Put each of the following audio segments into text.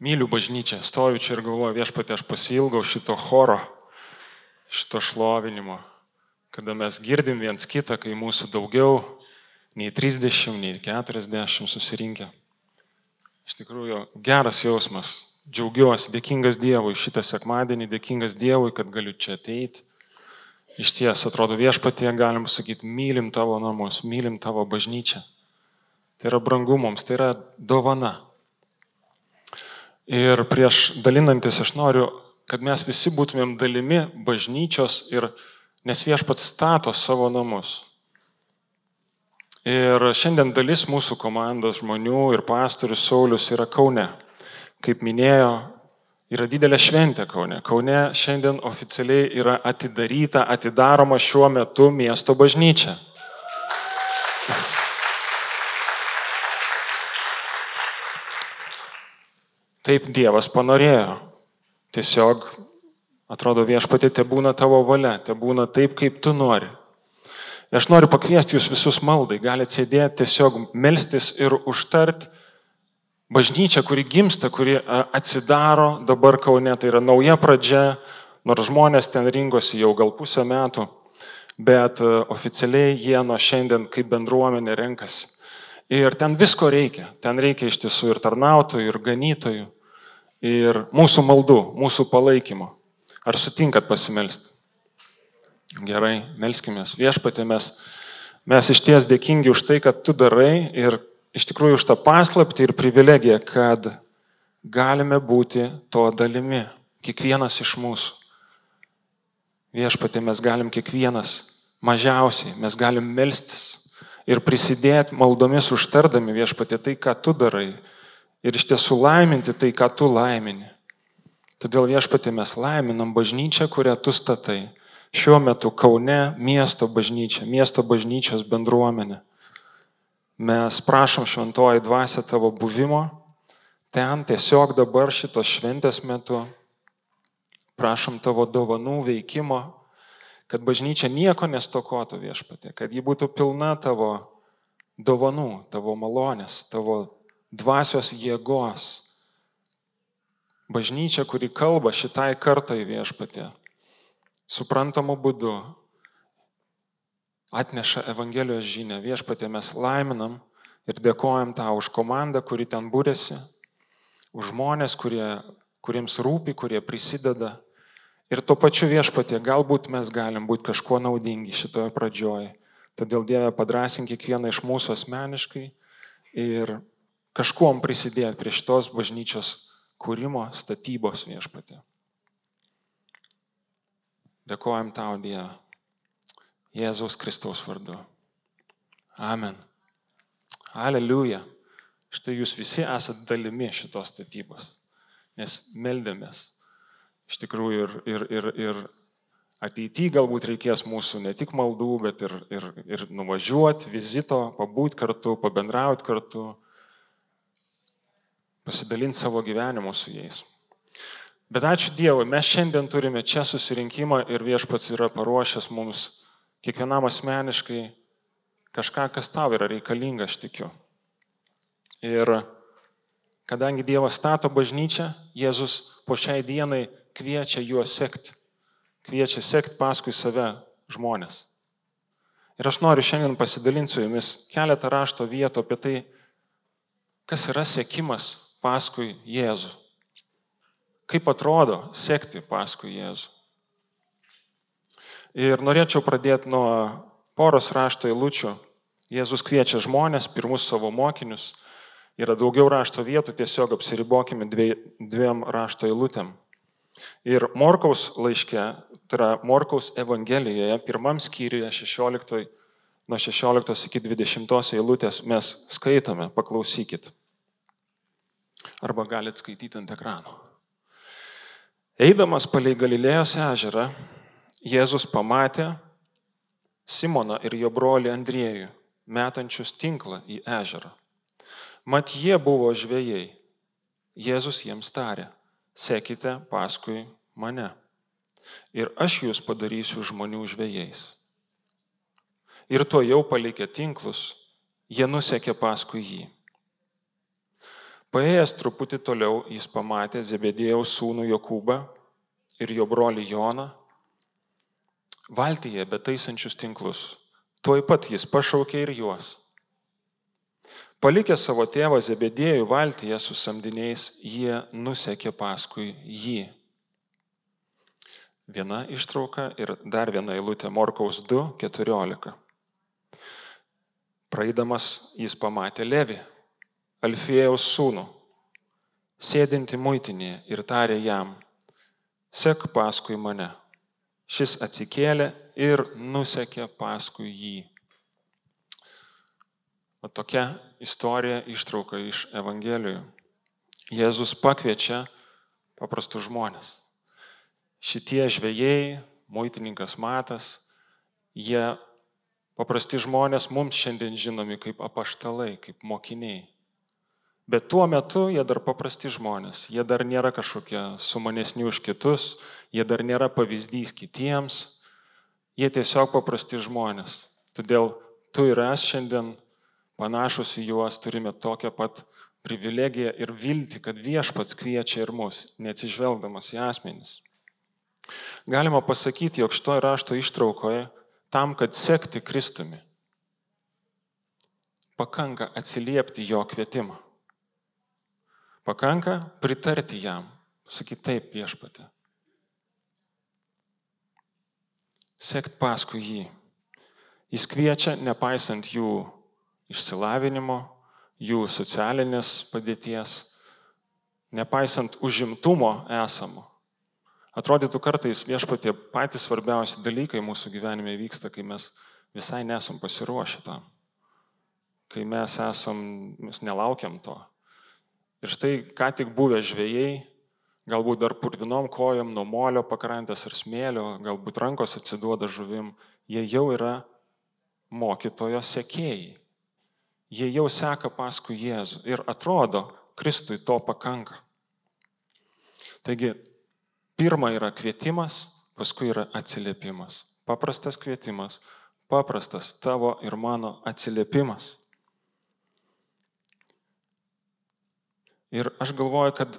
myliu bažnyčią, stoviu čia ir galvoju, viešpatė, aš pasilgau šito choro, šito šlovinimo, kada mes girdim viens kitą, kai mūsų daugiau nei 30, nei 40 susirinkę. Iš tikrųjų, geras jausmas, džiaugiuosi, dėkingas Dievui šitą sekmadienį, dėkingas Dievui, kad galiu čia ateiti. Iš ties, atrodo, viešpatie galim sakyti, mylim tavo namus, mylim tavo bažnyčią. Tai yra brangu mums, tai yra dovana. Ir prieš dalinantis aš noriu, kad mes visi būtumėm dalimi bažnyčios ir nes viešpats stato savo namus. Ir šiandien dalis mūsų komandos žmonių ir pastorius Saulis yra Kaune. Kaip minėjo, yra didelė šventė Kaune. Kaune šiandien oficialiai yra atidaryta, atidaroma šiuo metu miesto bažnyčia. Taip Dievas panorėjo. Tiesiog atrodo viešpatė, te būna tavo valia, te būna taip, kaip tu nori. Aš noriu pakviesti jūs visus maldai, galite sėdėti tiesiog melstis ir užtart bažnyčią, kuri gimsta, kuri atsidaro dabar Kaune, tai yra nauja pradžia, nors žmonės ten rinkosi jau gal pusę metų, bet oficialiai jie nuo šiandien kaip bendruomenė renkasi. Ir ten visko reikia, ten reikia iš tiesų ir tarnautojų, ir ganytojų, ir mūsų maldų, mūsų palaikymo. Ar sutinkat pasimelsti? Gerai, melskimės. Viešpatė, mes, mes iš ties dėkingi už tai, kad tu darai ir iš tikrųjų už tą paslapti ir privilegiją, kad galime būti to dalimi. Kiekvienas iš mūsų. Viešpatė, mes galim kiekvienas mažiausiai, mes galim melstis ir prisidėti maldomis užtardami viešpatė tai, ką tu darai. Ir iš tiesų laiminti tai, ką tu laimini. Todėl viešpatė mes laiminam bažnyčią, kurią tu statai šiuo metu Kaune miesto bažnyčia, miesto bažnyčios bendruomenė. Mes prašom šventoji dvasia tavo buvimo ten tiesiog dabar šitos šventės metu. Prašom tavo dovanų veikimo, kad bažnyčia nieko nestokotų viešpatė, kad ji būtų pilna tavo dovanų, tavo malonės, tavo dvasios jėgos. Bažnyčia, kuri kalba šitai kartai viešpatė, suprantamu būdu atneša Evangelijos žinę. Viešpatė mes laiminam ir dėkojam tau už komandą, kuri ten būrėsi, už žmonės, kurie, kuriems rūpi, kurie prisideda. Ir tuo pačiu viešpatė, galbūt mes galim būti kažkuo naudingi šitoje pradžioje. Todėl Dieve padrasink kiekvieną iš mūsų asmeniškai ir kažkuom prisidėti prie šitos bažnyčios kūrimo statybos viešpatė. Dėkojam tau, Dieve. Jėzaus Kristaus vardu. Amen. Aleliuja. Štai jūs visi esate dalimi šitos statybos, nes meldėmės. Iš tikrųjų ir, ir, ir, ir ateityje galbūt reikės mūsų ne tik maldų, bet ir, ir, ir nuvažiuoti, vizito, pabūti kartu, pabendrauti kartu, pasidalinti savo gyvenimu su jais. Bet ačiū Dievui, mes šiandien turime čia susirinkimą ir viešpats yra paruošęs mums kiekvienam asmeniškai kažką, kas tau yra reikalinga, aš tikiu. Ir kadangi Dievas stato bažnyčią, Jėzus po šiai dienai kviečia juos sekti, kviečia sekti paskui save žmonės. Ir aš noriu šiandien pasidalinti su jumis keletą rašto vietų apie tai, kas yra sekimas paskui Jėzų kaip atrodo sekti paskui Jėzų. Ir norėčiau pradėti nuo poros rašto eilučių. Jėzus kviečia žmonės, pirmus savo mokinius. Yra daugiau rašto vietų, tiesiog apsiribokime dviem rašto eilutėm. Ir Morkaus laiške, tai yra Morkaus Evangelijoje, pirmam skyriuje 16, nuo 16 iki 20 eilutės mes skaitome, paklausykit. Arba galite skaityti ant ekrano. Eidamas palei Galilėjos ežerą, Jėzus pamatė Simoną ir jo brolį Andriejų, metančius tinklą į ežerą. Mat jie buvo žvėjai. Jėzus jiems tarė, sekite paskui mane. Ir aš jūs padarysiu žmonių žvėjais. Ir to jau palikę tinklus, jie nusekė paskui jį. Paėjęs truputį toliau jis pamatė Zebedėjaus sūnų Jokūbą ir jo brolį Joną valtyje betaisančius tinklus. Tuoj pat jis pašaukė ir juos. Palikę savo tėvą Zebedėjų valtyje su samdiniais, jie nusekė paskui jį. Viena ištrauka ir dar viena eilutė Morkaus 2.14. Praeidamas jis pamatė Levi, Alfėjaus sūnų, sėdinti muitinėje ir tarė jam, sek paskui mane. Šis atsikėlė ir nusekė paskui jį. O tokia istorija ištrauka iš Evangelijų. Jėzus pakviečia paprastus žmonės. Šitie žvėjai, muitininkas Matas, jie paprasti žmonės mums šiandien žinomi kaip apaštalai, kaip mokiniai. Bet tuo metu jie dar paprasti žmonės, jie dar nėra kažkokie sumanesni už kitus, jie dar nėra pavyzdys kitiems, jie tiesiog paprasti žmonės. Todėl tu ir aš šiandien panašus į juos turime tokią pat privilegiją ir viltį, kad viešpats kviečia ir mus, neatsižvelgdamas į asmenys. Galima pasakyti, jog šito rašto ištraukoje tam, kad sekti Kristumi, pakanka atsiliepti jo kvietimą. Pakanka pritarti jam, sakyti taip viešpatė. Sekt paskui jį. Jis kviečia, nepaisant jų išsilavinimo, jų socialinės padėties, nepaisant užimtumo esamo. Atrodytų kartais viešpatie patys svarbiausi dalykai mūsų gyvenime vyksta, kai mes visai nesam pasiruošę tam. Kai mes esam, mes nelaukiam to. Ir štai ką tik buvę žvėjai, galbūt dar purvinom kojom nuo molio pakrantės ar smėlio, galbūt rankos atsiduoda žuvim, jie jau yra mokytojo sekėjai. Jie jau seka paskui Jėzų ir atrodo, Kristui to pakanka. Taigi, pirma yra kvietimas, paskui yra atsiliepimas. Paprastas kvietimas, paprastas tavo ir mano atsiliepimas. Ir aš galvoju, kad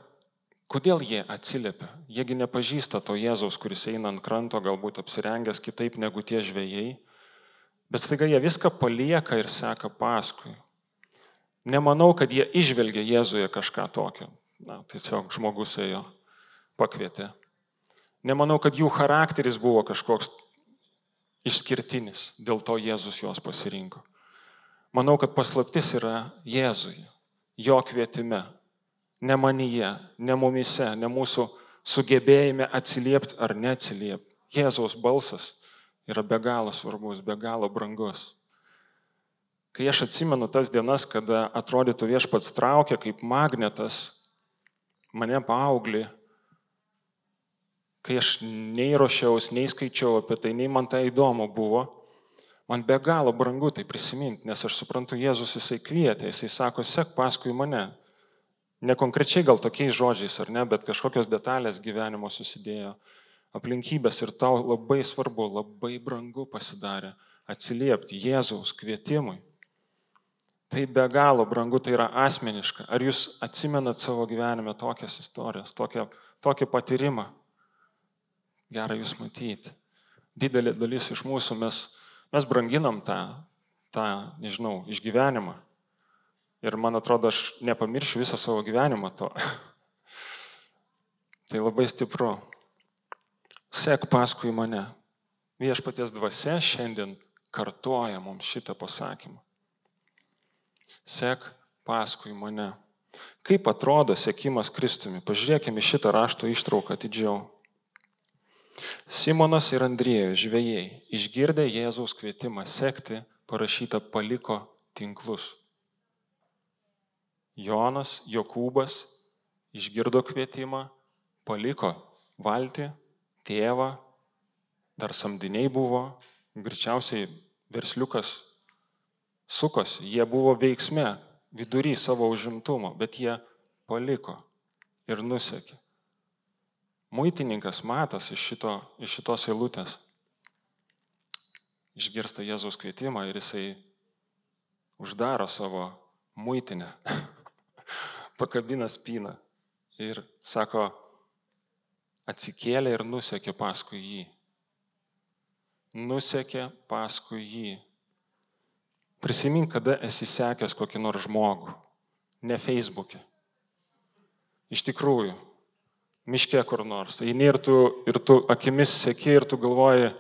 kodėl jie atsiliepia? Jiegi nepažįsta to Jėzaus, kuris eina ant kranto, galbūt apsirengęs kitaip negu tie žvėjai, bet staiga jie viską palieka ir seka paskui. Nemanau, kad jie išvelgia Jėzuje kažką tokio. Na, tiesiog žmogus ėjo, pakvietė. Nemanau, kad jų charakteris buvo kažkoks išskirtinis, dėl to Jėzus juos pasirinko. Manau, kad paslaptis yra Jėzuje, jo kvietime, ne manyje, ne mumise, ne mūsų sugebėjime atsiliepti ar neatsiliepti. Jėzaus balsas yra be galo svarbus, be galo brangus. Kai aš atsimenu tas dienas, kada atrodytų viešpats traukia kaip magnetas mane paauglį, kai aš nei ruošiaus, nei skaičiau apie tai, nei man tai įdomu buvo, man be galo brangu tai prisiminti, nes aš suprantu, Jėzus jisai kvietė, jisai sako, sek paskui mane, Ne konkrečiai gal tokiais žodžiais ar ne, bet kažkokios detalės gyvenimo susidėjo, aplinkybės ir tau labai svarbu, labai brangu pasidarė atsiliepti Jėzaus kvietimui. Tai be galo brangu, tai yra asmeniška. Ar jūs atsimenat savo gyvenime tokias istorijas, tokią, tokį patyrimą? Gerai jūs matyti. Didelė dalis iš mūsų mes, mes branginam tą, tą, nežinau, išgyvenimą. Ir man atrodo, aš nepamiršiu visą savo gyvenimą to. tai labai stipru. Sek paskui mane. Viešpaties dvasia šiandien kartoja mums šitą pasakymą. Sek paskui mane. Kaip atrodo sėkimas Kristumi? Pažiūrėkime šitą rašto ištrauką atidžiau. Simonas ir Andriejus žvėjai, išgirdę Jėzaus kvietimą sekti, parašyta paliko tinklus. Jonas, Jokūbas išgirdo kvietimą, paliko valtį, tėvą, dar samdiniai buvo, greičiausiai versliukas sukosi, jie buvo veiksme, vidury savo užimtumo, bet jie paliko ir nusekė. Muitininkas matas iš, šito, iš šitos eilutės išgirsta Jėzaus kvietimą ir jisai uždaro savo muitinę. pakabina spyną ir sako, atsikėlė ir nusekė paskui jį. Nusekė paskui jį. Prisimink, kada esi sekęs kokį nors žmogų, ne Facebook'e. Iš tikrųjų, miške kur nors. Eini ir tu, ir tu akimis seki ir tu galvoji,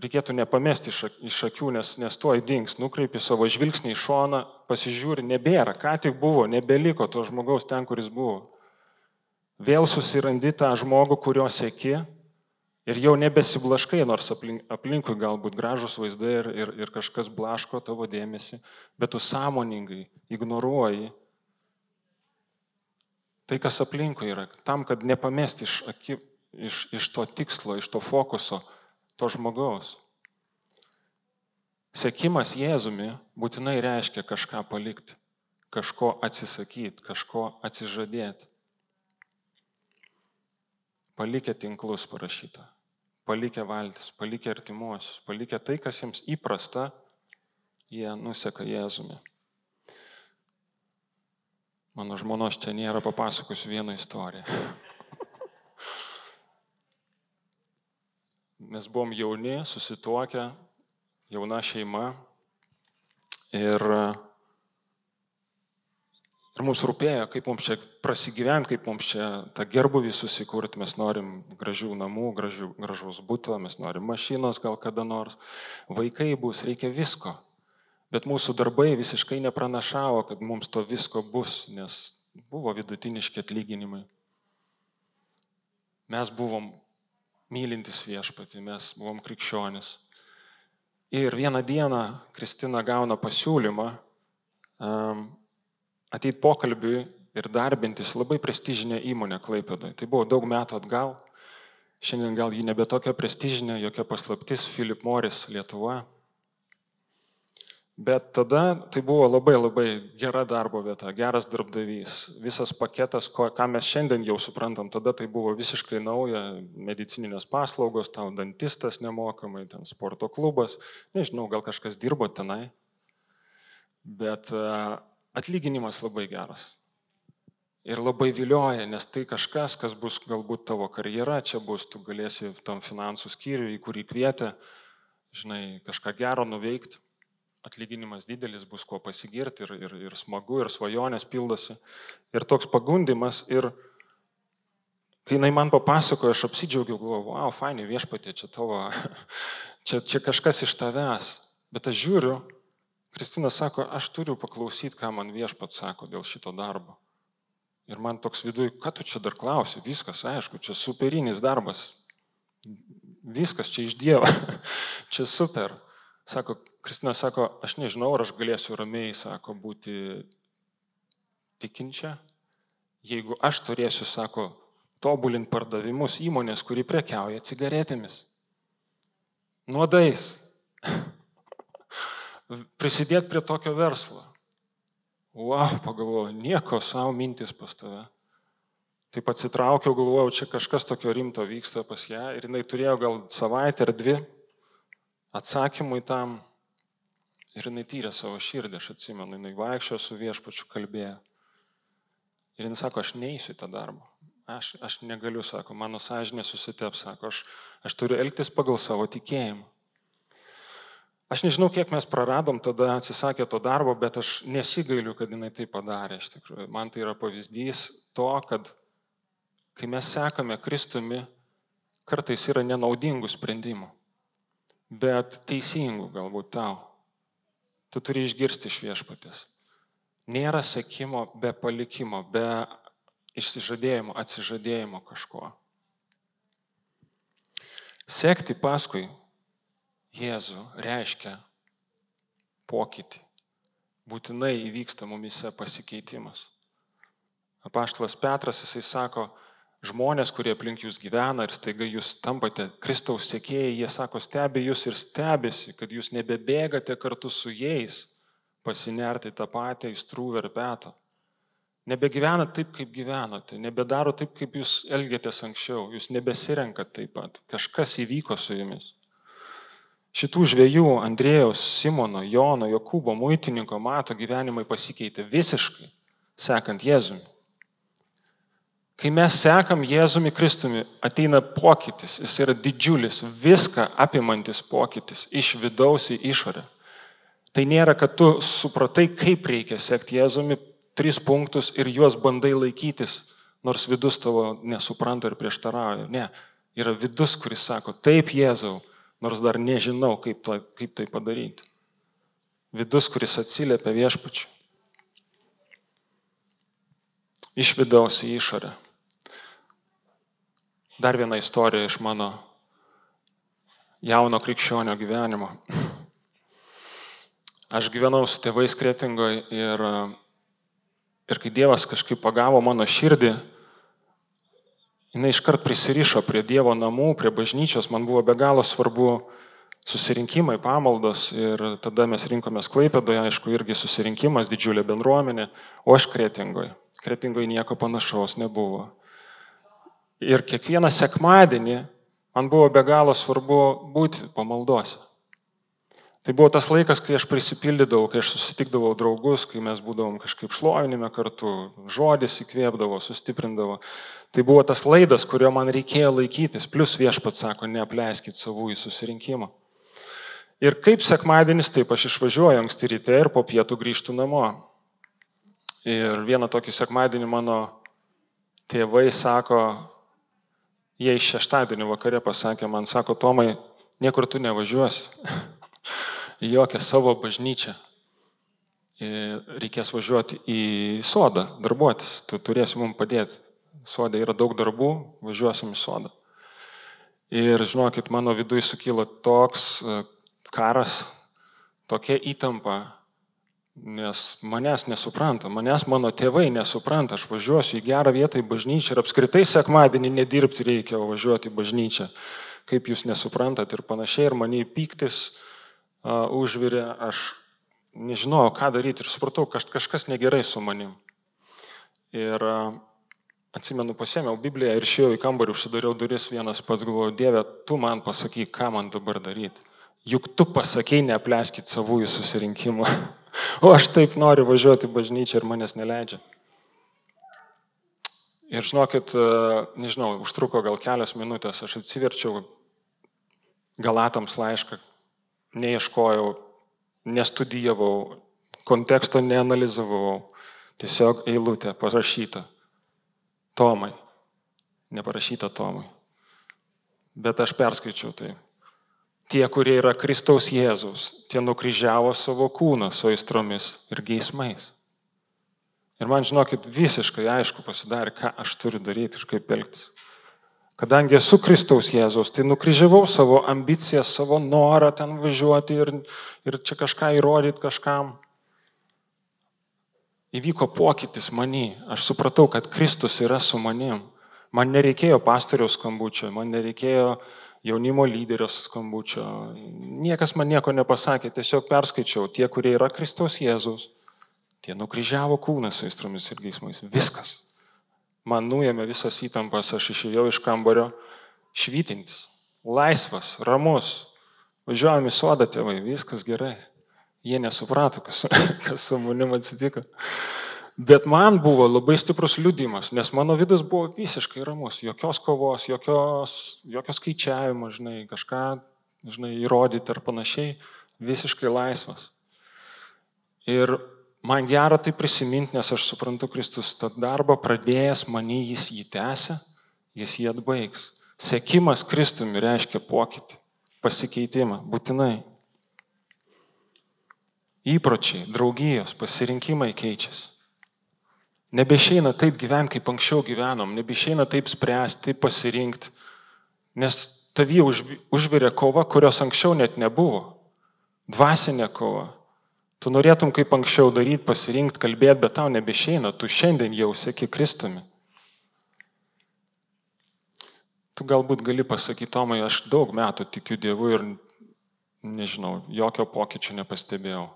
reikėtų nepamesti iš akių, nes, nes tuoj dings, nukreipi savo žvilgsnį į šoną, pasižiūri, nebėra, ką tik buvo, nebeliko to žmogaus ten, kuris buvo. Vėl susirandi tą žmogų, kurio sėki ir jau nebesiblaškai, nors aplink, aplinkui galbūt gražus vaizdai ir, ir, ir kažkas blaško tavo dėmesį, bet tu sąmoningai ignoruoji tai, kas aplinkui yra, tam, kad nepamesti iš, aki, iš, iš to tikslo, iš to fokuso to žmogaus. Sekimas Jėzumi būtinai reiškia kažką palikti, kažko atsisakyti, kažko atsižadėti. Palikę tinklus parašyta, palikę valtis, palikę artimuosius, palikę tai, kas jiems įprasta, jie nuseka Jėzumi. Mano žmonos čia nėra papasakosiu vieną istoriją. Mes buvom jauni, susituokę, jauna šeima ir, mums rūpėjo, kaip mums čia prasigyventi, kaip mums čia tą gerbuvį susikurti. Mes norim gražių namų, gražių, gražaus būto, mes norim mašinos gal kada nors. Vaikai bus, reikia visko. Bet mūsų darbai visiškai nepranašavo, kad mums to visko bus, nes buvo vidutiniški atlyginimai. Mes buvom mylintis viešpatį, mes buvom krikščionis. Ir vieną dieną Kristina gauna pasiūlymą um, ateit pokalbiui ir darbintis labai prestižinę įmonę Klaipėdoje. Tai buvo daug metų atgal. Šiandien gal ji nebe tokia prestižinė, jokia paslaptis, Philip Morris Lietuva. Bet tada tai buvo labai labai gera darbo vieta, geras darbdavys, visas paketas, ko, ką mes šiandien jau suprantam, tada tai buvo visiškai nauja, medicininės paslaugos, tau dantistas nemokamai, ten sporto klubas, nežinau, gal kažkas dirbo tenai, bet atlyginimas labai geras. Ir labai vilioja, nes tai kažkas, kas bus galbūt tavo karjera, čia bus, tu galėsi tam finansų skyriui, į kurį kvietė, žinai, kažką gero nuveikti atlyginimas didelis, bus kuo pasigirti ir, ir, ir smagu, ir svajonės pildosi. Ir toks pagundimas. Ir kai jinai man papasakojo, aš apsidžiaugiau, galvoju, wow, fainai viešpatė, čia tavo, čia, čia kažkas iš tavęs. Bet aš žiūriu, Kristina sako, aš turiu paklausyti, ką man viešpat sako dėl šito darbo. Ir man toks viduje, ką tu čia dar klausi, viskas, aišku, čia superinis darbas. Viskas čia iš Dievo, čia super. Sako, Kristina sako, aš nežinau, ar aš galėsiu ramiai, sako, būti tikinčia, jeigu aš turėsiu, sako, tobulinti pardavimus įmonės, kuri prekiauja cigaretėmis. Nuodais. Prisidėti prie tokio verslo. Wow, pagalvoju, nieko savo mintis pas tave. Taip atsitraukiau, galvojau, čia kažkas tokio rimto vyksta pas ją ir jinai turėjo gal savaitę ar dvi atsakymui tam. Ir jinai tyrė savo širdį, aš atsimenu, jinai vaikščiojo su viešpačiu kalbėjo. Ir jinai sako, aš neįsiu į tą darbą. Aš, aš negaliu, sako, mano sąžinė susitep, sako, aš, aš turiu elgtis pagal savo tikėjimą. Aš nežinau, kiek mes praradom tada atsisakę to darbo, bet aš nesigailiu, kad jinai tai padarė. Iš tikrųjų, man tai yra pavyzdys to, kad kai mes sekame Kristumi, kartais yra nenaudingų sprendimų bet teisingų galbūt tau. Tu turi išgirsti iš viešpatės. Nėra sėkimo be palikimo, be išsižadėjimo, atsižadėjimo kažko. Sekti paskui Jėzų reiškia pokytį. Būtinai įvyksta mumise pasikeitimas. Apaštalas Petras, jisai sako, žmonės, kurie aplink jūs gyvena ir staiga jūs tampate Kristaus sėkėjai, jie sako, stebi jūs ir stebisi, kad jūs nebebėgate kartu su jais pasinerti tą patį įstrų verpetą. Nebegyvena taip, kaip gyvenote, nebedaro taip, kaip jūs elgėtės anksčiau, jūs nebesirenkat taip pat. Kažkas įvyko su jumis. Šitų žviejų Andrėjaus, Simono, Jono, Jokūbo, muitininko, mato gyvenimai pasikeitė visiškai. sekant Jėzumi. Kai mes sekam Jėzumi Kristumi, ateina pokytis, jis yra didžiulis, viską apimantis pokytis iš vidaus į išorę. Tai nėra, kad tu supratai, kaip reikia sekti Jėzumi, tris punktus ir juos bandai laikytis, nors vidus tavo nesupranta ir prieštarauja. Ne, yra vidus, kuris sako, taip Jėzau, nors dar nežinau, kaip, to, kaip tai padaryti. Vidus, kuris atsiliepia viešpačiu. Iš vidaus į išorę. Dar viena istorija iš mano jauno krikščionio gyvenimo. Aš gyvenau su tėvais kretingoje ir, ir kai Dievas kažkaip pagavo mano širdį, jinai iškart prisirišo prie Dievo namų, prie bažnyčios, man buvo be galo svarbu susirinkimai, pamaldos ir tada mes rinkomės Klaipėdoje, aišku, irgi susirinkimas, didžiulė bendruomenė, o aš kretingoje. Kretingoje nieko panašaus nebuvo. Ir kiekvieną sekmadienį man buvo be galo svarbu būti pamaldose. Tai buvo tas laikas, kai aš prisipildydavau, kai aš susitikdavau draugus, kai mes būdavom kažkaip šlovinime kartu, žodis įkvėpdavo, sustiprindavo. Tai buvo tas laidas, kurio man reikėjo laikytis, plus viešpat sako, neapleiskit savų į susirinkimą. Ir kaip sekmadienis, taip aš išvažiuoju anksti ryte ir po pietų grįžtu namo. Ir vieną tokį sekmadienį mano tėvai sako, Jie iš šeštadienio vakare pasakė man, sako, Tomai, niekur tu nevažiuosi. į jokią savo bažnyčią. Reikės važiuoti į sodą, darbuotis, tu turėsi mums padėti. Sodė yra daug darbų, važiuosim į sodą. Ir žinokit, mano viduje sukilo toks e, karas, tokia įtampa, Nes manęs nesupranta, manęs mano tėvai nesupranta, aš važiuosiu į gerą vietą į bažnyčią ir apskritai sekmadienį nedirbti reikia, o važiuoti į bažnyčią. Kaip jūs nesuprantat ir panašiai, ir mane įpyktis uh, užvirė, aš nežinojau, ką daryti ir supratau, kad kažkas negerai su manim. Ir atsimenu, pasėmiau Bibliją ir išėjau į kambarį, užsidariau duris vienas pats, galvoju, Dieve, tu man pasakyk, ką man dabar daryti. Juk tu pasakėjai, neapleiskit savųjų susirinkimų. O aš taip noriu važiuoti į bažnyčią ir manęs neleidžia. Ir žinokit, nežinau, užtruko gal kelias minutės, aš atsiverčiau Galatams laišką, neieškojau, nestudijavau, konteksto neanalizavau, tiesiog eilutė parašyta. Tomai. Neparašyta Tomai. Bet aš perskaičiau tai. Tie, kurie yra Kristaus Jėzus, tie nukryžiavo savo kūną su aistromis ir geismais. Ir man, žinokit, visiškai aišku pasidarė, ką aš turiu daryti ir kaip elgtis. Kadangi esu Kristaus Jėzus, tai nukryžiavau savo ambiciją, savo norą ten važiuoti ir, ir čia kažką įrodyti kažkam. Įvyko pokytis manį. Aš supratau, kad Kristus yra su manim. Man nereikėjo pastoriaus skambučio, man nereikėjo jaunimo lyderio skambučio. Niekas man nieko nepasakė, tiesiog perskaičiau, tie, kurie yra Kristaus Jėzus, tie nukryžiavo kūną su aistromis ir geismais. Viskas. Man nuėmė visas įtampas, aš išėjau iš kambario švytintis, laisvas, ramus. Važiuojam į sodą tėvai, viskas gerai. Jie nesuprato, kas, kas su manim atsitiko. Bet man buvo labai stiprus liudimas, nes mano vidus buvo visiškai ramus, jokios kovos, jokios, jokios skaičiavimo, žinai, kažką, žinai, įrodyti ar panašiai, visiškai laisvas. Ir man gera tai prisiminti, nes aš suprantu, Kristus tą darbą pradėjęs manį, jis jį tęsia, jis jį atbaigs. Sekimas Kristumi reiškia pokytį, pasikeitimą, būtinai. Įpročiai, draugijos, pasirinkimai keičiasi. Nebešeina taip gyventi, kaip anksčiau gyvenom, nebešeina taip spręsti, taip pasirinkti, nes tavy už, užvirė kova, kurios anksčiau net nebuvo. Dvasinė kova. Tu norėtum kaip anksčiau daryti, pasirinkti, kalbėti, bet tau nebešeina, tu šiandien jau sėki Kristumi. Tu galbūt gali pasakyti, Tomai, aš daug metų tikiu Dievu ir nežinau, jokio pokyčio nepastebėjau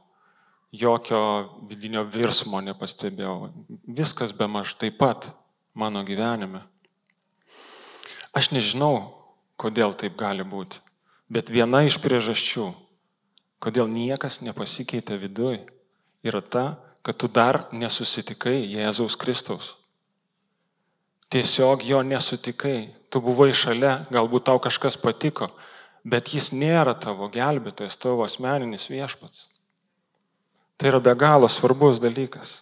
jokio vidinio virsmo nepastebėjau. Viskas be maž taip pat mano gyvenime. Aš nežinau, kodėl taip gali būti, bet viena iš priežasčių, kodėl niekas nepasikeitė viduje, yra ta, kad tu dar nesusitikai Jėzaus Kristaus. Tiesiog jo nesutikai. Tu buvai šalia, galbūt tau kažkas patiko, bet jis nėra tavo gelbėtojas, tavo asmeninis viešpats. Tai yra be galo svarbus dalykas.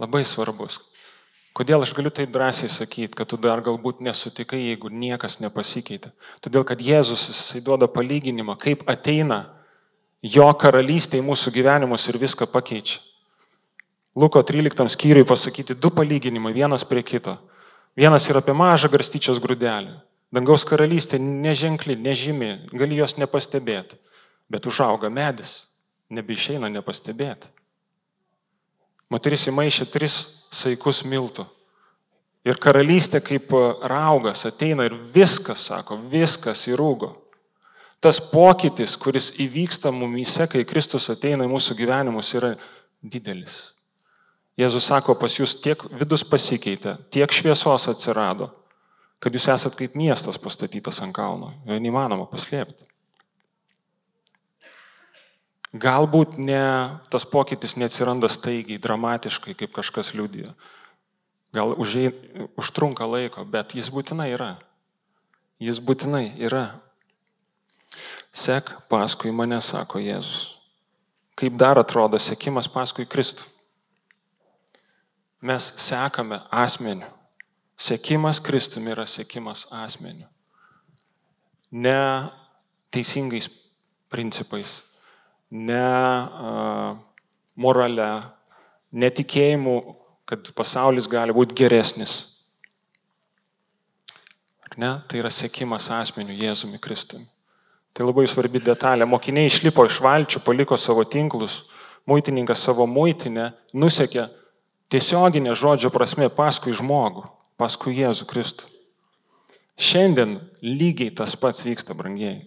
Labai svarbus. Kodėl aš galiu taip drąsiai sakyti, kad tu dar galbūt nesutikai, jeigu niekas nepasikeitė? Todėl, kad Jėzus jisai duoda palyginimą, kaip ateina jo karalystė į mūsų gyvenimus ir viską pakeičia. Luko 13 skyriui pasakyti du palyginimai, vienas prie kito. Vienas yra apie mažą garstyčios grūdelį. Dangaus karalystė neženkli, nežymi, gali jos nepastebėti, bet užauga medis, nebeišeina nepastebėti. Moteris įmaišė tris saikus miltų. Ir karalystė kaip raugas ateina ir viskas, sako, viskas įrūgo. Tas pokytis, kuris įvyksta mumyse, kai Kristus ateina į mūsų gyvenimus, yra didelis. Jėzus sako, pas jūs tiek vidus pasikeitė, tiek šviesos atsirado, kad jūs esat kaip miestas pastatytas ant kalno. Neįmanoma paslėpti. Galbūt ne, tas pokytis neatsiranda staigiai, dramatiškai, kaip kažkas liūdėjo. Gal užėj, užtrunka laiko, bet jis būtinai yra. Jis būtinai yra. Sek paskui mane, sako Jėzus. Kaip dar atrodo sekimas paskui Kristų? mes sekame asmeniu. Sekimas Kristumi yra sekimas asmeniu. Ne teisingais principais, ne morale, netikėjimu, kad pasaulis gali būti geresnis. Ar ne? Tai yra sekimas asmeniu Jėzumi Kristumi. Tai labai svarbi detalė. Mokiniai išlipo iš valčių, paliko savo tinklus, muitininkas savo muitinę, nusekė tiesioginė žodžio prasme paskui žmogų, paskui Jėzų Kristų. Šiandien lygiai tas pats vyksta, brangiai.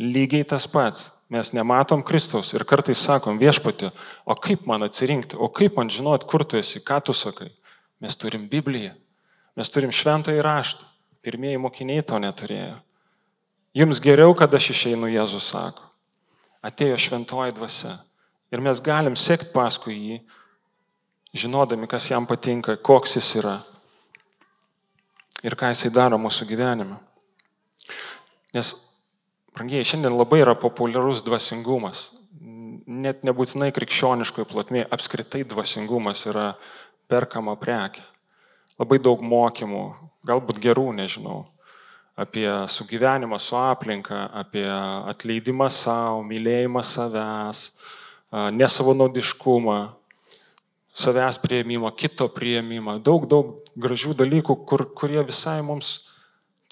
Lygiai tas pats. Mes nematom Kristaus ir kartais sakom viešpatį, o kaip man atsirinkti, o kaip man žinot, kur tu esi, ką tu sakai. Mes turim Bibliją, mes turim šventą įraštą. Pirmieji mokiniai to neturėjo. Jums geriau, kad aš išeinu, Jėzus sako. Atėjo šventoji dvasia. Ir mes galim sekti paskui jį, žinodami, kas jam patinka, koks jis yra ir ką jisai daro mūsų gyvenime. Nes, brangiai, šiandien labai yra populiarus dvasingumas. Net nebūtinai krikščioniškoje plotmėje apskritai dvasingumas yra perkama prekė. Labai daug mokymų, galbūt gerų, nežinau, apie sugyvenimą su aplinka, apie atleidimą savo, mylėjimą savęs, nesavanaudiškumą, savęs prieimimą, kito prieimimą, daug, daug gražių dalykų, kur, kurie visai mums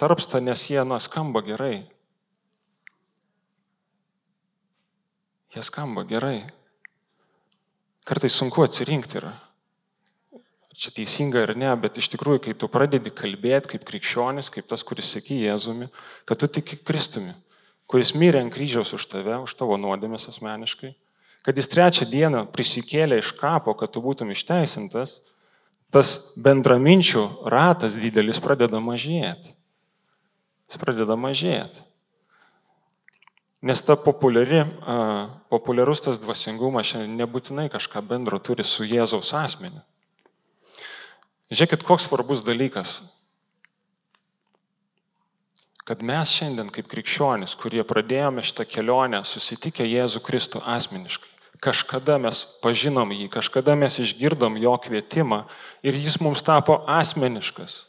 tarpsta, nes jie, na, skamba gerai. Jie skamba gerai. Kartais sunku atsirinkti yra. Čia teisinga ar ne, bet iš tikrųjų, kai tu pradedi kalbėti kaip krikščionis, kaip tas, kuris sėki Jėzumi, kad tu tiki Kristumi, kuris mirė ant kryžiaus už tave, už tavo nuodėmės asmeniškai, kad jis trečią dieną prisikėlė iš kapo, kad tu būtum išteisintas, tas bendraminčių ratas didelis pradeda mažėti. Jis pradeda mažėti. Nes ta populiari, populiarus tas dvasingumas nebūtinai kažką bendro turi su Jėzaus asmeniu. Žiūrėkit, koks svarbus dalykas kad mes šiandien kaip krikščionys, kurie pradėjome šitą kelionę, susitikę Jėzų Kristų asmeniškai, kažkada mes pažinom jį, kažkada mes išgirdom jo kvietimą ir jis mums tapo asmeniškas.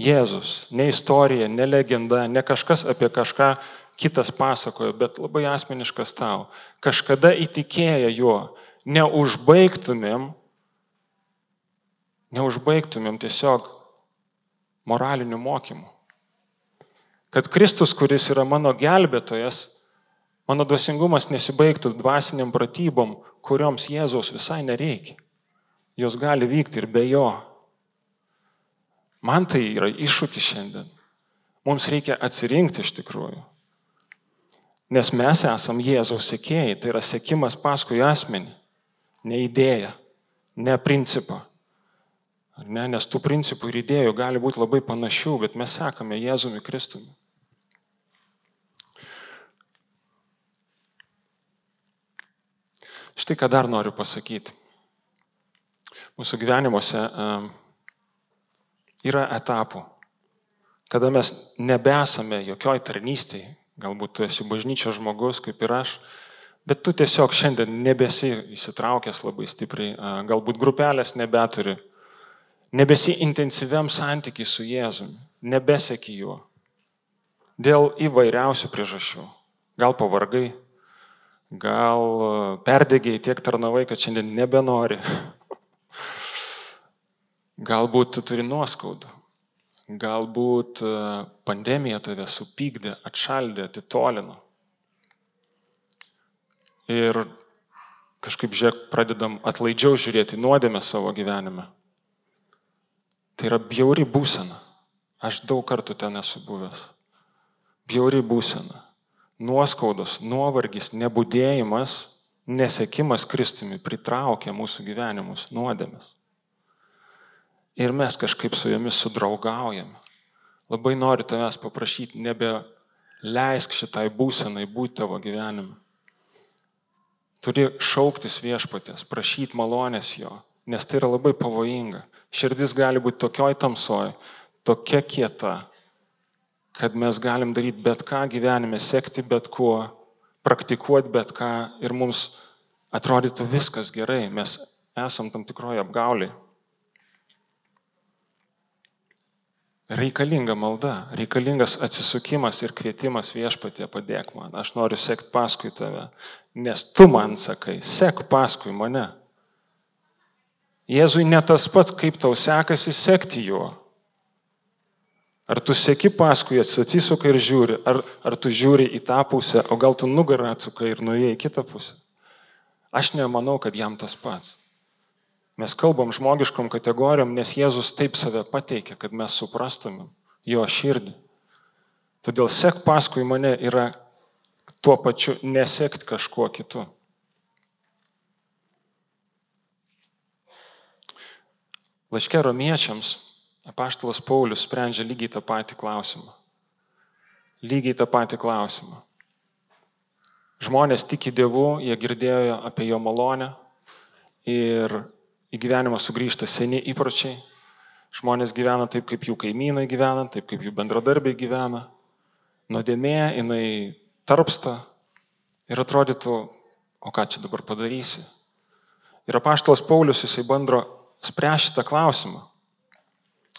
Jėzus, ne istorija, ne legenda, ne kažkas apie kažką kitas pasakojo, bet labai asmeniškas tau. Kažkada įtikėję juo, neužbaigtumėm, neužbaigtumėm tiesiog moralinių mokymų kad Kristus, kuris yra mano gelbėtojas, mano dvasingumas nesibaigtų dvasiniam pratybom, kurioms Jėzaus visai nereikia. Jos gali vykti ir be jo. Man tai yra iššūkis šiandien. Mums reikia atsirinkti iš tikrųjų. Nes mes esam Jėzaus sekėjai, tai yra sekimas paskui asmenį, ne idėja, ne principą. Ne? Nes tų principų ir idėjų gali būti labai panašių, bet mes sekame Jėzumi Kristumi. Štai ką dar noriu pasakyti. Mūsų gyvenimuose yra etapų, kada mes nebesame jokioj tarnystėje, galbūt tu esi bažnyčios žmogus kaip ir aš, bet tu tiesiog šiandien nebesi įsitraukęs labai stipriai, galbūt grupelės nebeturi, nebesi intensyviam santykiai su Jėzumi, nebeseki juo. Dėl įvairiausių priežasčių. Gal pavargai, gal perdėgiai tiek tarnavai, kad šiandien nebenori. Galbūt tu turi nuoskaudų. Galbūt e, pandemija tave supykdė, atšaldė, atitolino. Ir kažkaip, žiūrėk, pradedam atlaidžiau žiūrėti nuodėmę savo gyvenime. Tai yra bjauri būsena. Aš daug kartų ten esu buvęs. Bjauri būsena. Nuoskaudos, nuovargis, nebudėjimas, nesekimas Kristumi pritraukia mūsų gyvenimus nuodėmės ir mes kažkaip su jomis sudraugaujam. Labai noriu tavęs paprašyti, nebeleisk šitai būsenai būti tavo gyvenime. Turi šauktis viešpatės, prašyti malonės jo, nes tai yra labai pavojinga. Širdis gali būti tokioj tamsoj, tokia kieta, kad mes galim daryti bet ką gyvenime, sekti bet kuo, praktikuoti bet ką ir mums atrodytų viskas gerai, mes esam tam tikroje apgauliai. Reikalinga malda, reikalingas atsisukimas ir kvietimas viešpatie padėk man. Aš noriu sekti paskui tave, nes tu man sakai, sek paskui mane. Jėzui ne tas pats, kaip tau sekasi sekti juo. Ar tu seki paskui, atsisuka ir žiūri, ar, ar tu žiūri į tą pusę, o gal tu nugarą atsukai ir nuėjai į kitą pusę. Aš nemanau, kad jam tas pats. Mes kalbam žmogiškom kategorijom, nes Jėzus taip save pateikia, kad mes suprastumėm jo širdį. Todėl sek paskui mane yra tuo pačiu nesekt kažkuo kitu. Laiške romiečiams apaštalas Paulius sprendžia lygiai tą patį klausimą. Lygiai tą patį klausimą. Žmonės tiki Dievu, jie girdėjo apie jo malonę ir į gyvenimą sugrįžta seni įpročiai. Žmonės gyvena taip, kaip jų kaimynai gyvena, taip, kaip jų bendradarbiai gyvena. Nuodėmė, jinai tarpsta ir atrodytų, o ką čia dabar padarysi. Ir apaštalas Paulius, jisai bando spręsti šitą klausimą.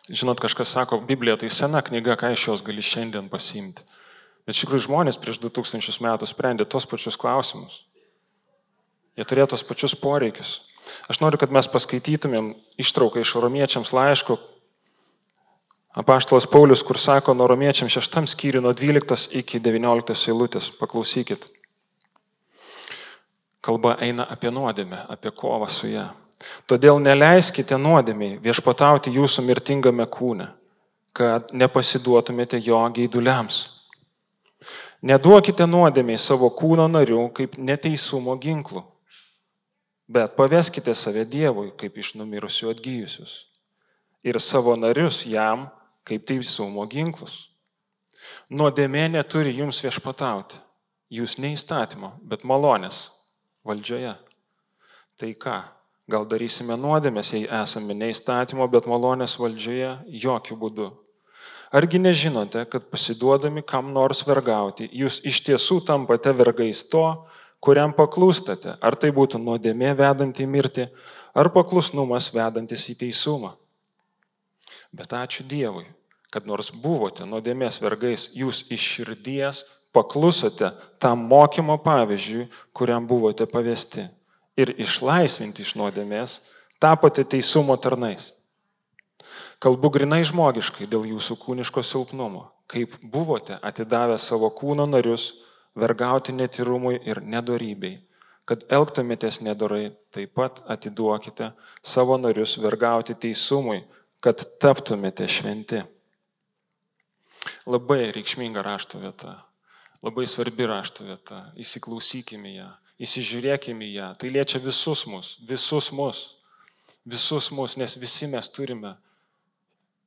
Žinot, kažkas sako, Biblija tai sena knyga, ką iš jos gali šiandien pasimti. Bet iš tikrųjų žmonės prieš 2000 metų sprendė tos pačius klausimus. Jie turėjo tos pačius poreikius. Aš noriu, kad mes paskaitytumėm ištrauką iš romiečiams laiško. Apaštalas Paulius, kur sako nuo romiečiams šeštam skyriui nuo 12 iki 19 eilutės. Paklausykit. Kalba eina apie nuodėmę, apie kovą su ją. Todėl neleiskite nuodėmiai viešpatauti jūsų mirtingame kūne, kad nepasiduotumėte jo geiduliams. Neduokite nuodėmiai savo kūno narių kaip neteisumo ginklų Bet paveskite save Dievui kaip iš numirusių atgyjusius ir savo narius jam kaip teisumo ginklus. Nuodėmė neturi jums viešpatauti. Jūs ne įstatymo, bet malonės valdžioje. Tai ką, gal darysime nuodėmės, jei esame ne įstatymo, bet malonės valdžioje? Jokių būdų. Argi nežinote, kad pasiduodami kam nors vergauti, jūs iš tiesų tampate vergais to, kuriam paklūstate, ar tai būtų nuodėmė vedanti į mirtį, ar paklusnumas vedantis į teisumą. Bet ačiū Dievui, kad nors buvote nuodėmės vergais, jūs iš širdies paklusote tam mokymo pavyzdžiui, kuriam buvote pavesti. Ir išlaisvinti iš nuodėmės tapote teisumo tarnais. Kalbu grinai žmogiškai dėl jūsų kūniško silpnumo, kaip buvote atidavę savo kūno narius vergauti netirumui ir nedorybei. Kad elgtumėtės nedorai, taip pat atiduokite savo narius vergauti teisumui, kad taptumėte šventi. Labai reikšminga rašto vieta, labai svarbi rašto vieta, įsiklausykime ją, įsižiūrėkime ją, tai liečia visus mus, visus mus, visus mus, nes visi mes turime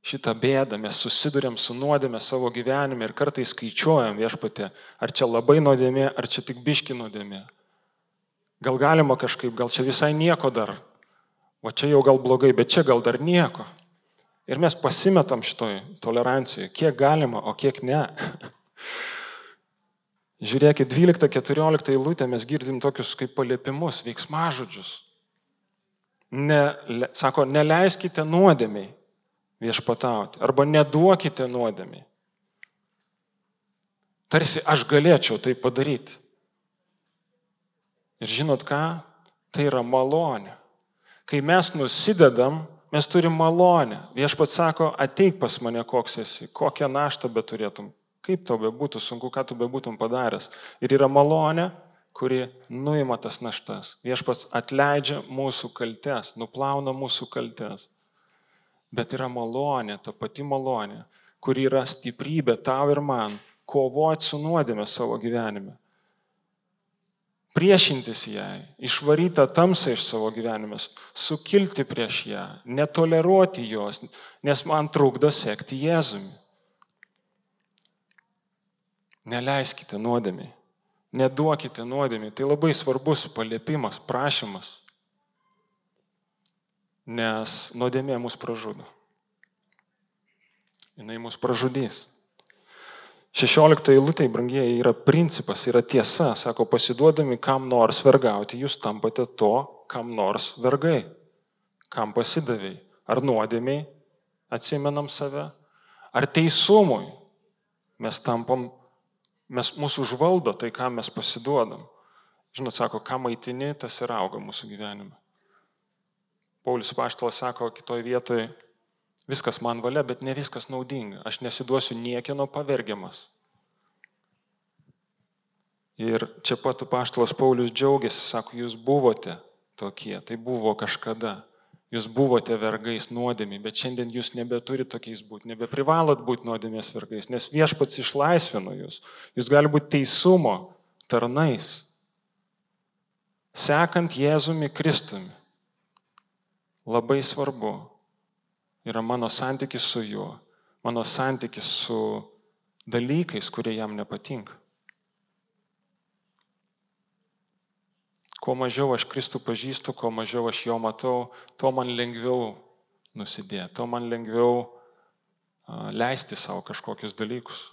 šitą bėdą, mes susidurėm su nuodėmė savo gyvenime ir kartais skaičiuojam viešpatė, ar čia labai nuodėmė, ar čia tik biški nuodėmė. Gal galima kažkaip, gal čia visai nieko dar. O čia jau gal blogai, bet čia gal dar nieko. Ir mes pasimetam šitoj tolerancijoje, kiek galima, o kiek ne. Žiūrėkit, 12-14 eilutė mes girdim tokius kaip paliepimus, veiksmažodžius. Ne, sako, neleiskite nuodėmiai viešpatauti arba neduokite nuodėmiai. Tarsi aš galėčiau tai padaryti. Ir žinot ką? Tai yra malonė. Kai mes nusidedam, mes turim malonę. Viešpats sako, ateik pas mane, koks esi, kokią naštą beturėtum, kaip tau bebūtų sunku, ką tu bebūtum padaręs. Ir yra malonė, kuri nuima tas naštas. Viešpats atleidžia mūsų kaltes, nuplauna mūsų kaltes. Bet yra malonė, ta pati malonė, kuri yra stiprybė tau ir man kovoti su nuodėme savo gyvenime. Priešintis jai, išvaryti tą tamsą iš savo gyvenimės, sukilti prieš ją, netoleruoti jos, nes man trukdo sekti Jėzumi. Neleiskite nuodėmiai, neduokite nuodėmiai. Tai labai svarbus paliepimas, prašymas, nes nuodėmė mus pražudo. Jis mus pražudys. 16 eilutė, brangieji, yra principas, yra tiesa. Sako, pasiduodami kam nors vergauti, jūs tampate to, kam nors vergai. Kam pasidavėjai? Ar nuodėmiai atsimenam save? Ar teisumui mes tampam, mes mūsų užvaldo tai, kam mes pasiduodam. Žinot, sako, ką maitini, tas ir auga mūsų gyvenime. Paulius Paštalas sako kitoje vietoje, Viskas man valia, bet ne viskas naudinga. Aš nesiduosiu niekieno pavergiamas. Ir čia pat paštalas Paulius džiaugiasi, sako, jūs buvote tokie, tai buvo kažkada. Jūs buvote vergais nuodėmi, bet šiandien jūs nebeturite tokiais būti, nebeprivalot būti nuodėmės vergais, nes viešpats išlaisvino jūs. Jūs gali būti teisumo tarnais, sekant Jėzumi Kristumi. Labai svarbu, yra mano santykis su juo, mano santykis su dalykais, kurie jam nepatinka. Kuo mažiau aš Kristų pažįstu, kuo mažiau aš jo matau, tuo man lengviau nusidėti, tuo man lengviau leisti savo kažkokius dalykus.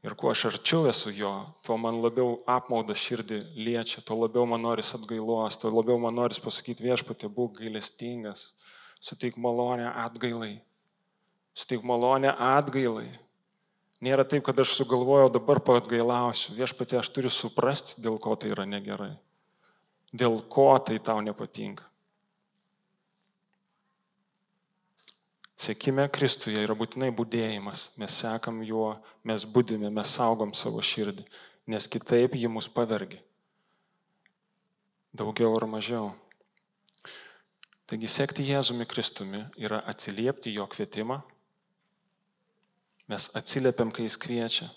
Ir kuo aš arčiau esu jo, tuo man labiau apmauda širdį liečia, tuo labiau man noris atgailos, tuo labiau man noris pasakyti viešpatė, būk gailestingas, suteik malonę atgailai. Suteik malonę atgailai. Nėra taip, kad aš sugalvojau dabar patgailausiu. Viešpatė, aš turiu suprasti, dėl ko tai yra negerai. Dėl ko tai tau nepatinka. Sėkime Kristuje yra būtinai būdėjimas. Mes sekam juo, mes būdime, mes saugom savo širdį, nes kitaip ji mus pavergi. Daugiau ar mažiau. Taigi sekti Jėzumi Kristumi yra atsiliepti jo kvietimą. Mes atsiliepiam, kai jis kviečia.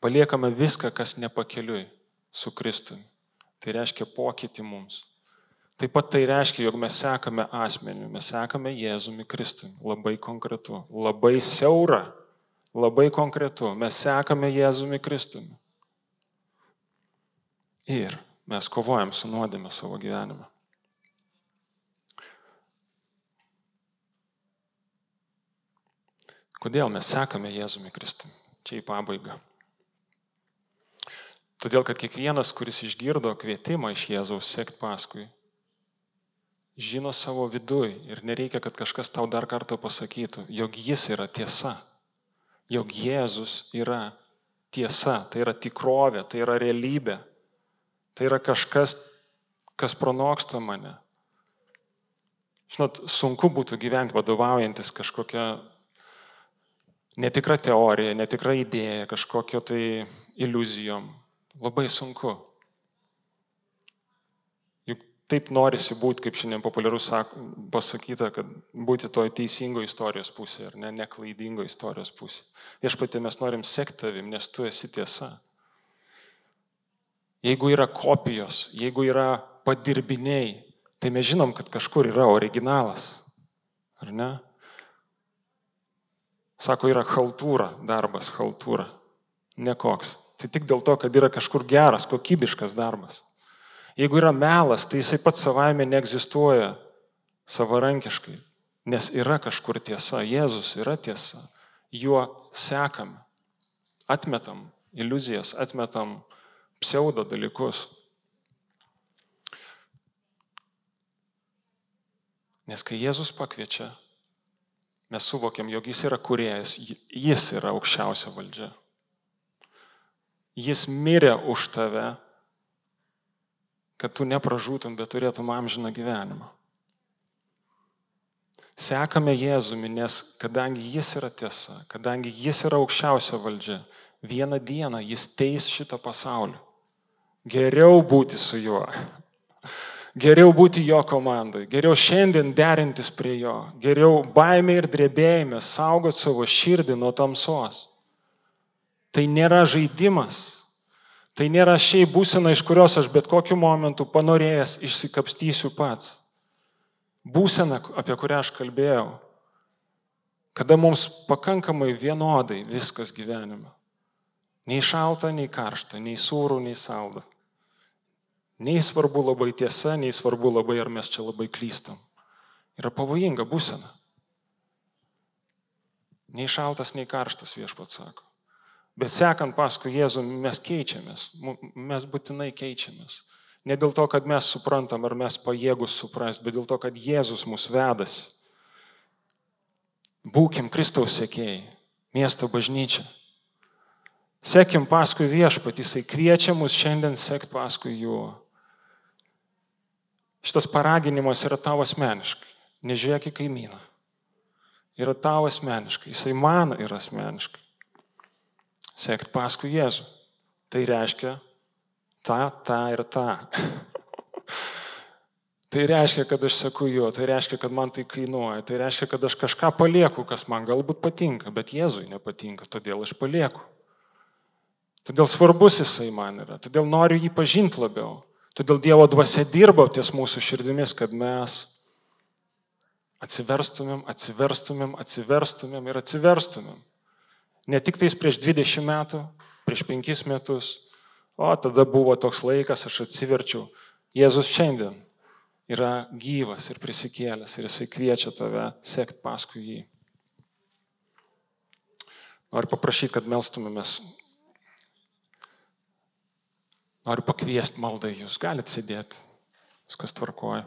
Paliekame viską, kas nepakeliui su Kristumi. Tai reiškia pokytį mums. Taip pat tai reiškia, jog mes sekame asmeniu, mes sekame Jėzumi Kristui. Labai konkretu, labai siaura, labai konkretu. Mes sekame Jėzumi Kristui. Ir mes kovojam su nuodėme savo gyvenime. Kodėl mes sekame Jėzumi Kristui? Čia į pabaigą. Todėl, kad kiekvienas, kuris išgirdo kvietimą iš Jėzaus sekti paskui, žino savo viduj ir nereikia, kad kažkas tau dar kartą pasakytų, jog jis yra tiesa, jog Jėzus yra tiesa, tai yra tikrovė, tai yra realybė, tai yra kažkas, kas pranoksta mane. Žinot, sunku būtų gyventi vadovaujantis kažkokią netikrą teoriją, netikrą idėją, kažkokio tai iliuzijom. Labai sunku taip norisi būti, kaip šiandien populiaru pasakyta, kad būti toj teisingo istorijos pusėje, ar ne, neklaidingo istorijos pusėje. Viešpatė mes norim sekti tavim, nes tu esi tiesa. Jeigu yra kopijos, jeigu yra padirbiniai, tai mes žinom, kad kažkur yra originalas. Ar ne? Sako, yra haltūra, darbas, haltūra. Nekoks. tai tik dėl to, kad yra kažkur geras, kokybiškas darbas. Jeigu yra melas, tai jisai pats savaime neegzistuoja savarankiškai, nes yra kažkur tiesa, Jėzus yra tiesa, juo sekame, atmetam iliuzijas, atmetam pseudo dalykus. Nes kai Jėzus pakviečia, mes suvokiam, jog jis yra kuriejas, jis yra aukščiausia valdžia. Jis mirė už tave, kad tu nepražūtum, bet turėtum amžiną gyvenimą. Sekame Jėzumi, nes kadangi jis yra tiesa, kadangi jis yra aukščiausia valdžia, vieną dieną jis teis šitą pasaulį. Geriau būti su juo. Geriau būti jo komandai, geriau šiandien derintis prie jo, geriau baimė ir drebėjime saugot savo širdį nuo tamsos. Tai nėra žaidimas, tai nėra šiaip būsena, iš kurios aš bet kokiu momentu panorėjęs išsikapstysiu pats. Būsena, apie kurią aš kalbėjau, kada mums pakankamai vienodai viskas gyvenime. Nei šalta, nei karšta, nei sūrų, nei salda. Nei svarbu labai tiesa, nei svarbu labai, ar mes čia labai klystam. Yra pavojinga būsena. Nei šaltas, nei karštas viešpat sako. Bet sekant paskui Jėzų mes keičiamės, mes būtinai keičiamės. Ne dėl to, kad mes suprantam ar mes pajėgus suprast, bet dėl to, kad Jėzus mus vedas. Būkim Kristaus sekėjai, miesto bažnyčia. Sekim paskui viešpatį, jisai kviečia mus šiandien sekti paskui juo. Šitas paraginimas yra tavo asmeniškai. Nežiūrėk į kaimyną. Yra tavo asmeniškai. Jisai man yra asmeniškai. Sekti paskui Jėzų. Tai reiškia tą, tą ir tą. tai reiškia, kad aš seku juo, tai reiškia, kad man tai kainuoja, tai reiškia, kad aš kažką palieku, kas man galbūt patinka, bet Jėzui nepatinka, todėl aš palieku. Todėl svarbus jisai man yra, todėl noriu jį pažinti labiau. Todėl Dievo dvasia dirba ties mūsų širdimis, kad mes atsiverstumėm, atsiverstumėm, atsiverstumėm ir atsiverstumėm. Ne tik tais prieš 20 metų, prieš 5 metus, o tada buvo toks laikas, aš atsiverčiau. Jėzus šiandien yra gyvas ir prisikėlęs ir jisai kviečia tave sekti paskui jį. Noriu paprašyti, kad melstumėmės Noriu pakviesti maldai, jūs galite sėdėti, viskas tvarkoja.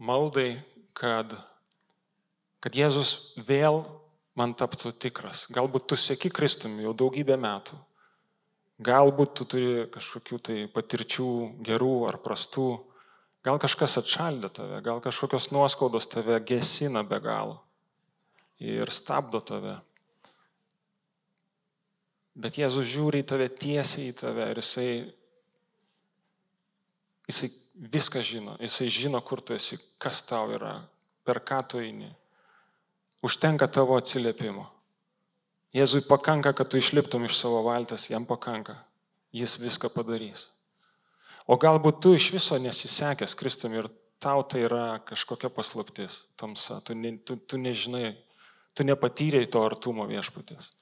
Maldai, kad, kad Jėzus vėl man taptų tikras. Galbūt tu sėki Kristumi jau daugybę metų. Galbūt tu turi kažkokių tai patirčių gerų ar prastų. Gal kažkas atšaldė tave, gal kažkokios nuoskaudos tave gesina be galo ir stabdo tave. Bet Jėzus žiūri į tave tiesiai į tave ir jisai, jisai viską žino. Jisai žino, kur tu esi, kas tau yra, per ką tu eini. Užtenka tavo atsiliepimo. Jėzui pakanka, kad tu išliptum iš savo valties, jam pakanka. Jis viską padarys. O galbūt tu iš viso nesisekęs Kristum ir tau tai yra kažkokia paslaptis, tamsa. Tu, ne, tu, tu nežinai, tu nepatyrėjai to artumo viešpatės.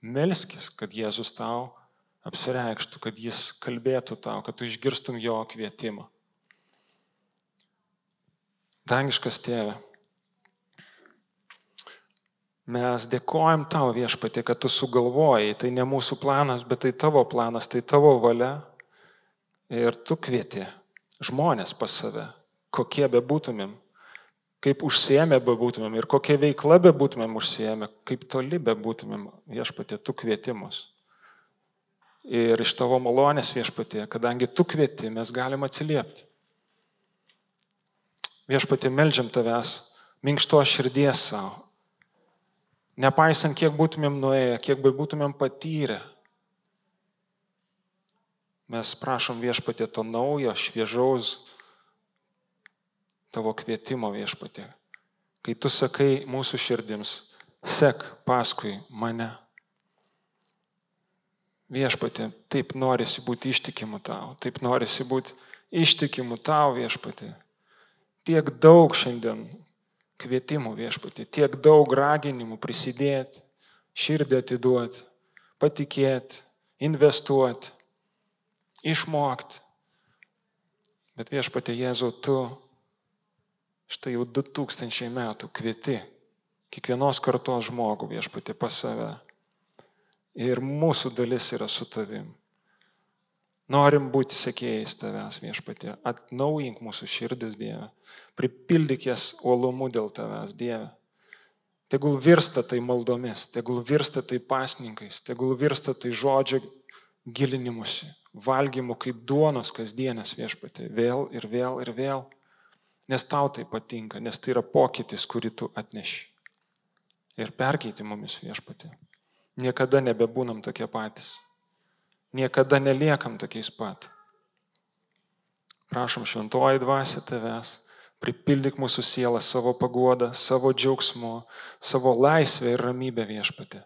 Melskis, kad Jėzus tau apsireikštų, kad jis kalbėtų tau, kad tu išgirstum jo kvietimą. Dangiškas tėve, mes dėkojam tau viešpatė, kad tu sugalvojai, tai ne mūsų planas, bet tai tavo planas, tai tavo valia. Ir tu kvieti žmonės pas save, kokie bebūtumėm, kaip užsiemę bebūtumėm ir kokia veikla bebūtumėm užsiemę, kaip toli bebūtumėm viešpatė, tu kvietimus. Ir iš tavo malonės viešpatė, kadangi tu kvieti, mes galim atsiliepti. Viešpatė, melžiam tavęs, minkšto širdies savo. Nepaisant, kiek būtumėm nuėję, kiek būtumėm patyrę, mes prašom viešpatė to naujo, šviežaus, tavo kvietimo viešpatė. Kai tu sakai mūsų širdims, sek paskui mane. Viešpatė, taip norisi būti ištikimu tau, taip norisi būti ištikimu tau viešpatė. Tiek daug šiandien kvietimų viešpatė, tiek daug raginimų prisidėti, širdį atiduoti, patikėti, investuoti, išmokti. Bet viešpatė Jėzau, tu štai jau 2000 metų kvieti kiekvienos kartos žmogų viešpatė pas save. Ir mūsų dalis yra su tavim. Norim būti sekėjais tavęs viešpatė. Atnaujink mūsų širdis, Dieve. Pripildyk jas uolumu dėl tavęs, Dieve. Tegul virsta tai maldomis, tegul virsta tai pasninkais, tegul virsta tai žodžio gilinimusi, valgymu kaip duonos kasdienės viešpatė. Vėl ir vėl ir vėl. Nes tau tai patinka, nes tai yra pokytis, kurį tu atneši. Ir perkeiti mumis viešpatė. Niekada nebebūnam tokie patys. Niekada neliekam tokiais pat. Prašom šventoji dvasia tavęs, pripildyk mūsų sielą savo paguodą, savo džiaugsmu, savo laisvę ir ramybę viešpatė,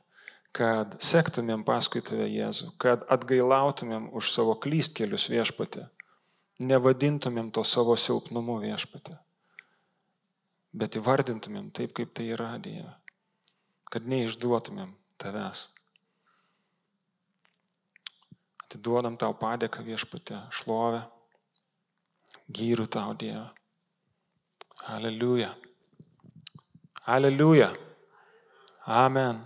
kad sektumėm paskui tave Jėzų, kad atgailautumėm už savo klystkelius viešpatė, nevadintumėm to savo silpnumu viešpatė, bet įvardintumėm taip, kaip tai yra Dieve, kad neišduotumėm tavęs. Atiduodam tau padėką viešpatė, šlovę, gyrių tau Dievą. Aleliuja. Aleliuja. Amen.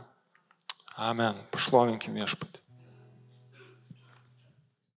Amen. Pašlovinkim viešpatį.